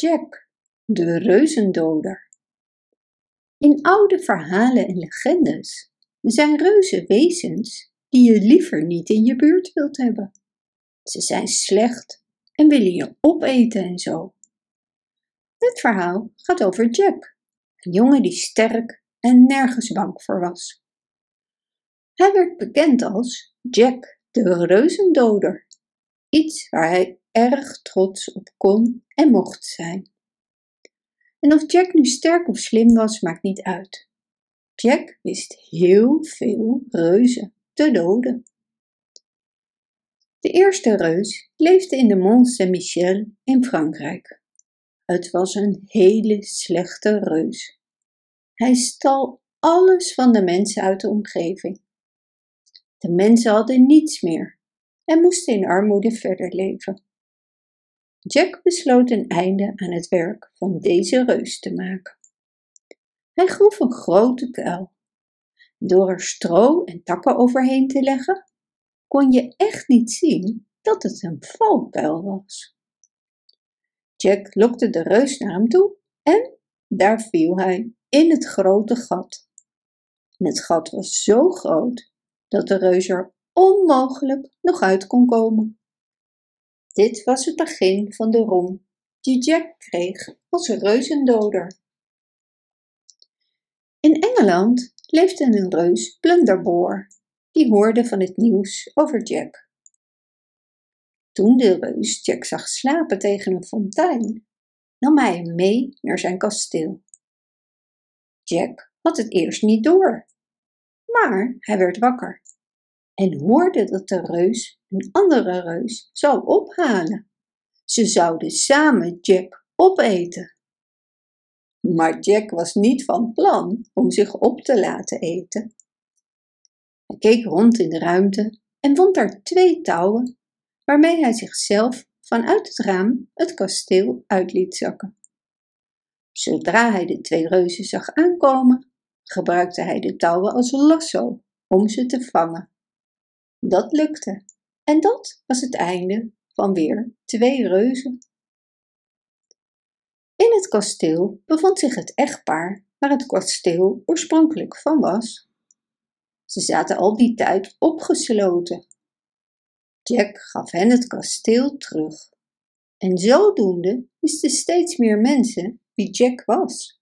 Jack, de reuzendoder. In oude verhalen en legendes zijn reuzen wezens die je liever niet in je buurt wilt hebben. Ze zijn slecht en willen je opeten en zo. Dit verhaal gaat over Jack, een jongen die sterk en nergens bang voor was. Hij werd bekend als Jack de reuzendoder, iets waar hij erg trots op kon en mocht zijn. En of Jack nu sterk of slim was, maakt niet uit. Jack wist heel veel reuzen te doden. De eerste reus leefde in de Mont Saint-Michel in Frankrijk. Het was een hele slechte reus. Hij stal alles van de mensen uit de omgeving. De mensen hadden niets meer en moesten in armoede verder leven. Jack besloot een einde aan het werk van deze reus te maken. Hij groef een grote kuil. Door er stro en takken overheen te leggen, kon je echt niet zien dat het een valkuil was. Jack lokte de reus naar hem toe en daar viel hij in het grote gat. Het gat was zo groot dat de reus er onmogelijk nog uit kon komen. Dit was het begin van de roem die Jack kreeg als reuzendoder. In Engeland leefde een reus Blunderbore, die hoorde van het nieuws over Jack. Toen de reus Jack zag slapen tegen een fontein, nam hij hem mee naar zijn kasteel. Jack had het eerst niet door, maar hij werd wakker en hoorde dat de reus een andere reus zou ophalen. Ze zouden samen Jack opeten. Maar Jack was niet van plan om zich op te laten eten. Hij keek rond in de ruimte en vond daar twee touwen waarmee hij zichzelf vanuit het raam het kasteel uit liet zakken. Zodra hij de twee reuzen zag aankomen, gebruikte hij de touwen als lasso om ze te vangen. Dat lukte en dat was het einde van weer twee reuzen. In het kasteel bevond zich het echtpaar waar het kasteel oorspronkelijk van was. Ze zaten al die tijd opgesloten. Jack gaf hen het kasteel terug. En zodoende wisten steeds meer mensen wie Jack was.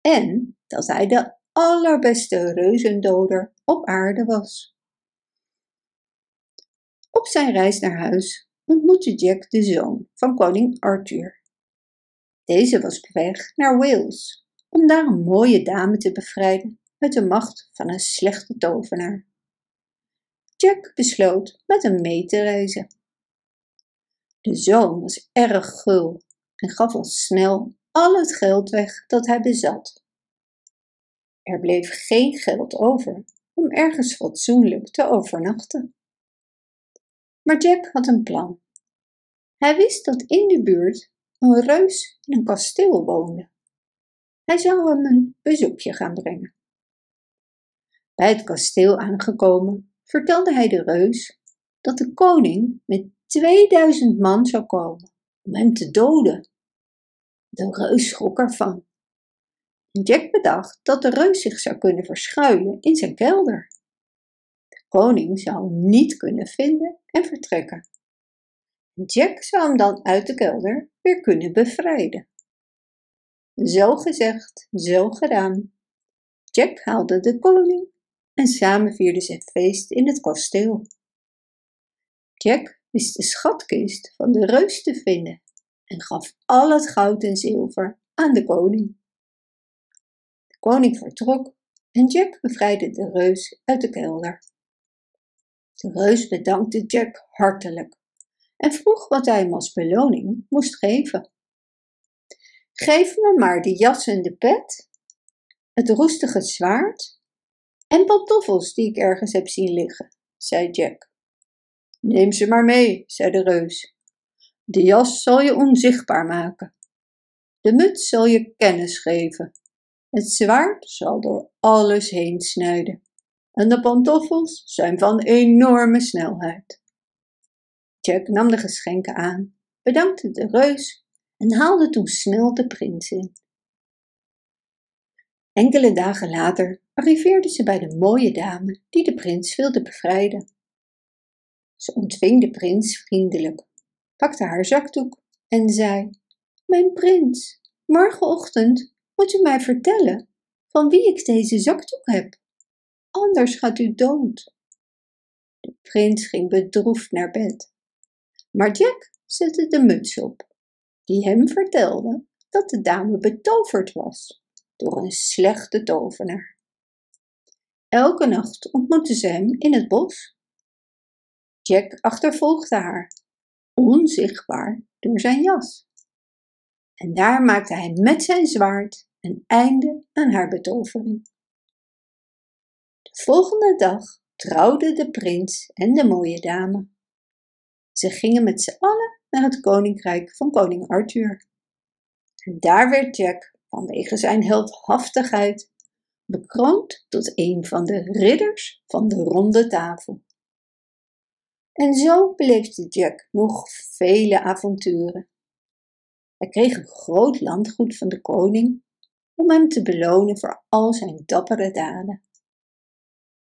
En dat hij de allerbeste reuzendoder op aarde was. Op zijn reis naar huis ontmoette Jack de zoon van koning Arthur. Deze was op weg naar Wales om daar een mooie dame te bevrijden uit de macht van een slechte tovenaar. Jack besloot met hem mee te reizen. De zoon was erg gul en gaf al snel al het geld weg dat hij bezat. Er bleef geen geld over om ergens fatsoenlijk te overnachten. Maar Jack had een plan. Hij wist dat in de buurt een reus in een kasteel woonde. Hij zou hem een bezoekje gaan brengen. Bij het kasteel aangekomen vertelde hij de reus dat de koning met 2000 man zou komen om hem te doden. De reus schrok ervan. Jack bedacht dat de reus zich zou kunnen verschuilen in zijn kelder. De koning zou hem niet kunnen vinden en vertrekken. Jack zou hem dan uit de kelder weer kunnen bevrijden. Zo gezegd, zo gedaan. Jack haalde de koning en samen vierden ze feest in het kasteel. Jack wist de schatkist van de reus te vinden en gaf al het goud en zilver aan de koning. De koning vertrok en Jack bevrijdde de reus uit de kelder. De reus bedankte Jack hartelijk en vroeg wat hij hem als beloning moest geven. Geef me maar de jas en de pet, het roestige zwaard en pantoffels die ik ergens heb zien liggen, zei Jack. Neem ze maar mee, zei de reus. De jas zal je onzichtbaar maken. De muts zal je kennis geven. Het zwaard zal door alles heen snijden en de pantoffels zijn van enorme snelheid. Jack nam de geschenken aan, bedankte de reus en haalde toen snel de prins in. Enkele dagen later arriveerde ze bij de mooie dame die de prins wilde bevrijden. Ze ontving de prins vriendelijk, pakte haar zakdoek en zei: Mijn prins, morgenochtend moet u mij vertellen van wie ik deze zakdoek heb, anders gaat u dood. De prins ging bedroefd naar bed, maar Jack zette de muts op, die hem vertelde dat de dame betoverd was door een slechte tovenaar. Elke nacht ontmoette ze hem in het bos. Jack achtervolgde haar, onzichtbaar door zijn jas. En daar maakte hij met zijn zwaard een einde aan haar betovering. De volgende dag trouwden de prins en de mooie dame. Ze gingen met z'n allen naar het koninkrijk van koning Arthur. En daar werd Jack, vanwege zijn heldhaftigheid, bekroond tot een van de ridders van de ronde tafel. En zo beleefde Jack nog vele avonturen. Hij kreeg een groot landgoed van de koning om hem te belonen voor al zijn dappere daden.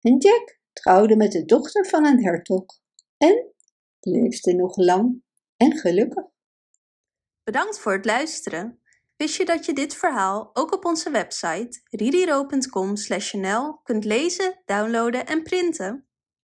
En Jack trouwde met de dochter van een hertog en leefde nog lang en gelukkig. Bedankt voor het luisteren. Wist je dat je dit verhaal ook op onze website ridiro.com/nl kunt lezen, downloaden en printen?